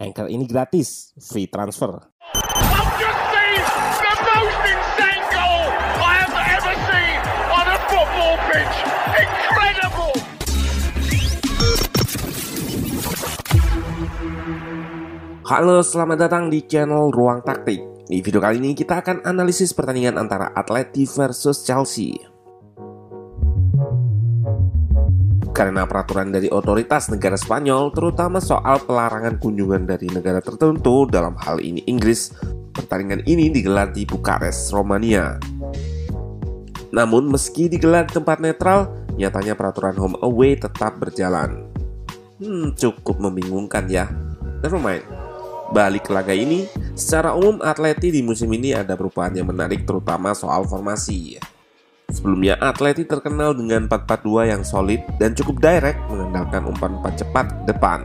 Anchor ini gratis, free transfer. Halo, selamat datang di channel Ruang Taktik. Di video kali ini kita akan analisis pertandingan antara Atleti versus Chelsea. Karena peraturan dari otoritas negara Spanyol, terutama soal pelarangan kunjungan dari negara tertentu, dalam hal ini Inggris, pertandingan ini digelar di Bukares, Romania. Namun, meski digelar di tempat netral, nyatanya peraturan home away tetap berjalan. Hmm, cukup membingungkan ya. Never mind. Balik ke laga ini, secara umum Atleti di musim ini ada perubahan yang menarik terutama soal formasi. Sebelumnya Atleti terkenal dengan 4-4-2 yang solid dan cukup direct mengandalkan umpan-umpan cepat ke depan.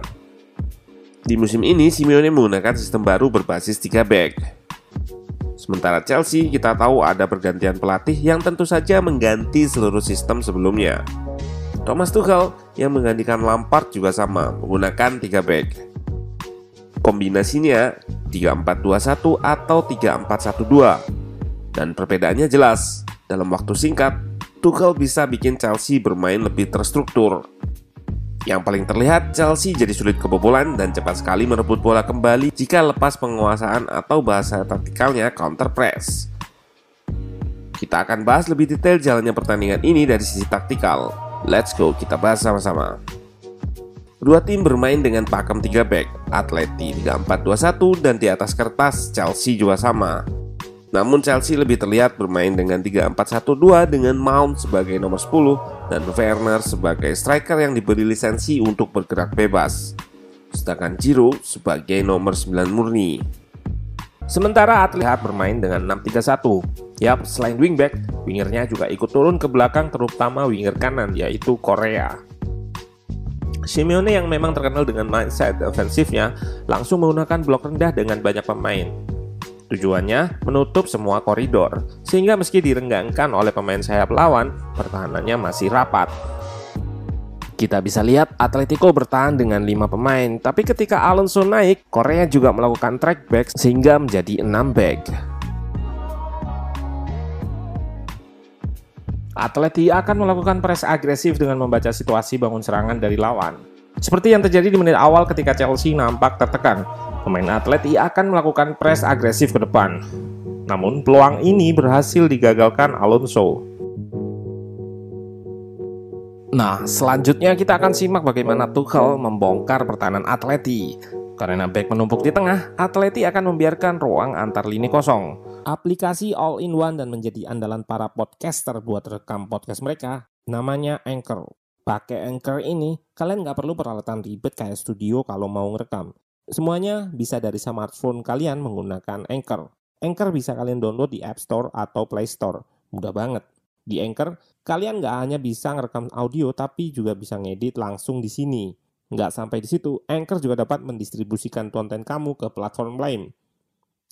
Di musim ini Simeone menggunakan sistem baru berbasis 3 back. Sementara Chelsea kita tahu ada pergantian pelatih yang tentu saja mengganti seluruh sistem sebelumnya. Thomas Tuchel yang menggantikan Lampard juga sama menggunakan 3 back. Kombinasinya 3-4-2-1 atau 3-4-1-2. Dan perbedaannya jelas, dalam waktu singkat, Tuchel bisa bikin Chelsea bermain lebih terstruktur. Yang paling terlihat, Chelsea jadi sulit kebobolan dan cepat sekali merebut bola kembali jika lepas penguasaan atau bahasa taktikalnya counter press. Kita akan bahas lebih detail jalannya pertandingan ini dari sisi taktikal. Let's go, kita bahas sama-sama. Dua tim bermain dengan pakem 3 back, Atleti 3-4-2-1 dan di atas kertas Chelsea juga sama. Namun Chelsea lebih terlihat bermain dengan 3-4-1-2 dengan Mount sebagai nomor 10 dan Werner sebagai striker yang diberi lisensi untuk bergerak bebas. Sedangkan Giroud sebagai nomor 9 murni. Sementara Atleti bermain dengan 6-3-1. Yap, selain wingback, wingernya juga ikut turun ke belakang terutama winger kanan yaitu Korea. Simeone yang memang terkenal dengan mindset ofensifnya langsung menggunakan blok rendah dengan banyak pemain. Tujuannya menutup semua koridor, sehingga meski direnggangkan oleh pemain sayap lawan, pertahanannya masih rapat. Kita bisa lihat Atletico bertahan dengan 5 pemain, tapi ketika Alonso naik, Korea juga melakukan track back sehingga menjadi 6 back. Atleti akan melakukan press agresif dengan membaca situasi bangun serangan dari lawan. Seperti yang terjadi di menit awal ketika Chelsea nampak tertekan, pemain Atleti akan melakukan press agresif ke depan. Namun peluang ini berhasil digagalkan Alonso. Nah, selanjutnya kita akan simak bagaimana Tuchel membongkar pertahanan Atleti. Karena back menumpuk di tengah, Atleti akan membiarkan ruang antar lini kosong. Aplikasi all-in-one dan menjadi andalan para podcaster buat rekam podcast mereka, namanya Anchor. Pakai Anchor ini, kalian nggak perlu peralatan ribet kayak studio kalau mau ngerekam. Semuanya bisa dari smartphone kalian menggunakan Anchor. Anchor bisa kalian download di App Store atau Play Store. Mudah banget. Di Anchor, kalian nggak hanya bisa ngerekam audio, tapi juga bisa ngedit langsung di sini. Nggak sampai di situ, Anchor juga dapat mendistribusikan konten kamu ke platform lain.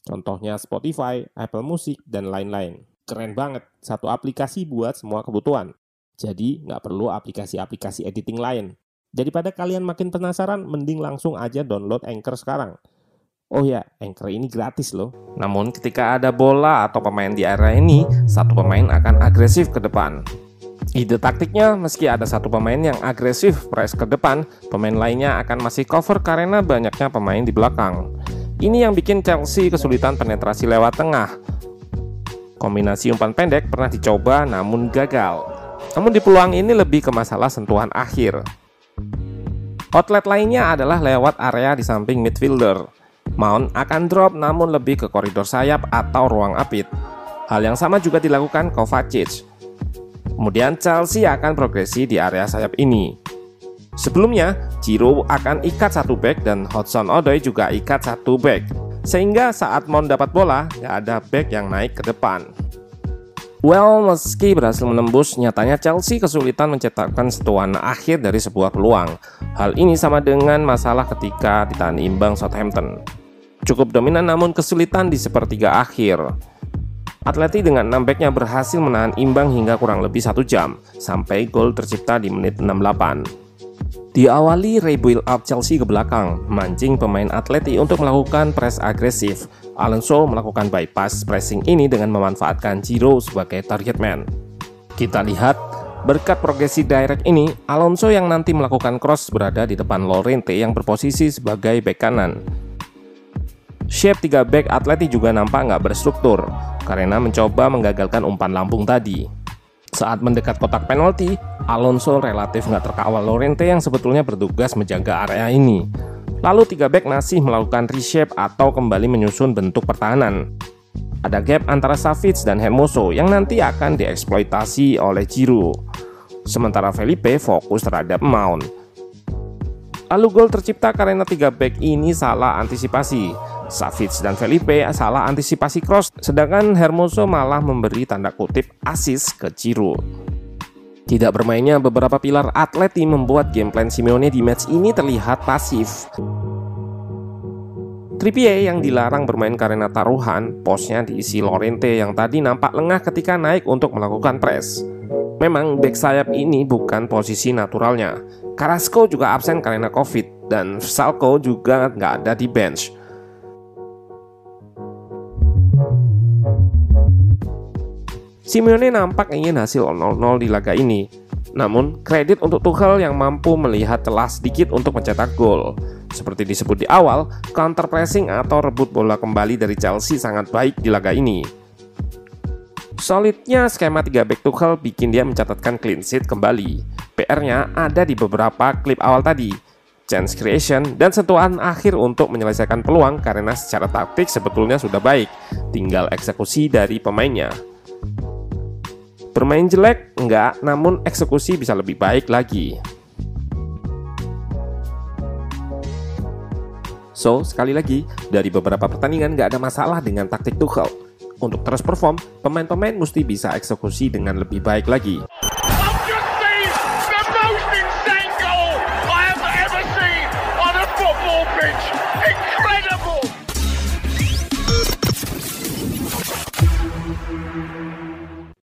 Contohnya Spotify, Apple Music, dan lain-lain. Keren banget, satu aplikasi buat semua kebutuhan. Jadi, nggak perlu aplikasi-aplikasi editing lain. Daripada kalian makin penasaran, mending langsung aja download Anchor sekarang. Oh ya, Anchor ini gratis loh. Namun ketika ada bola atau pemain di area ini, satu pemain akan agresif ke depan. Ide taktiknya, meski ada satu pemain yang agresif press ke depan, pemain lainnya akan masih cover karena banyaknya pemain di belakang. Ini yang bikin Chelsea kesulitan penetrasi lewat tengah. Kombinasi umpan pendek pernah dicoba namun gagal. Namun di peluang ini lebih ke masalah sentuhan akhir. Outlet lainnya adalah lewat area di samping midfielder. Mount akan drop namun lebih ke koridor sayap atau ruang apit. Hal yang sama juga dilakukan Kovacic. Kemudian Chelsea akan progresi di area sayap ini. Sebelumnya, Giroud akan ikat satu back dan Hudson Odoi juga ikat satu back. Sehingga saat Mount dapat bola, nggak ada back yang naik ke depan. Well, meski berhasil menembus, nyatanya Chelsea kesulitan mencetakkan setuan akhir dari sebuah peluang. Hal ini sama dengan masalah ketika ditahan imbang Southampton. Cukup dominan namun kesulitan di sepertiga akhir. Atleti dengan nambeknya berhasil menahan imbang hingga kurang lebih satu jam, sampai gol tercipta di menit 68. Diawali rebuild up Chelsea ke belakang, mancing pemain Atleti untuk melakukan press agresif. Alonso melakukan bypass pressing ini dengan memanfaatkan Giro sebagai target man. Kita lihat, berkat progresi direct ini, Alonso yang nanti melakukan cross berada di depan Lorente yang berposisi sebagai bek kanan. Shape 3 back Atleti juga nampak nggak berstruktur, karena mencoba menggagalkan umpan lambung tadi. Saat mendekat kotak penalti, Alonso relatif nggak terkawal Lorente yang sebetulnya bertugas menjaga area ini. Lalu tiga back masih melakukan reshape atau kembali menyusun bentuk pertahanan. Ada gap antara Savic dan Hermoso yang nanti akan dieksploitasi oleh Giroud. Sementara Felipe fokus terhadap Mount. Lalu gol tercipta karena tiga back ini salah antisipasi. Savic dan Felipe salah antisipasi cross, sedangkan Hermoso malah memberi tanda kutip asis ke Giroud. Tidak bermainnya beberapa pilar Atleti membuat game plan Simeone di match ini terlihat pasif. Trippier yang dilarang bermain karena taruhan, posnya diisi Lorente yang tadi nampak lengah ketika naik untuk melakukan press. Memang back sayap ini bukan posisi naturalnya. Carrasco juga absen karena COVID dan Salco juga nggak ada di bench. Simeone nampak ingin hasil 0-0 di laga ini. Namun, kredit untuk Tuchel yang mampu melihat celah sedikit untuk mencetak gol. Seperti disebut di awal, counter pressing atau rebut bola kembali dari Chelsea sangat baik di laga ini. Solidnya skema 3 back Tuchel bikin dia mencatatkan clean sheet kembali. PR-nya ada di beberapa klip awal tadi. Chance creation dan sentuhan akhir untuk menyelesaikan peluang karena secara taktik sebetulnya sudah baik. Tinggal eksekusi dari pemainnya. Bermain jelek? Enggak, namun eksekusi bisa lebih baik lagi. So, sekali lagi, dari beberapa pertandingan nggak ada masalah dengan taktik Tuchel. Untuk terus perform, pemain-pemain mesti bisa eksekusi dengan lebih baik lagi.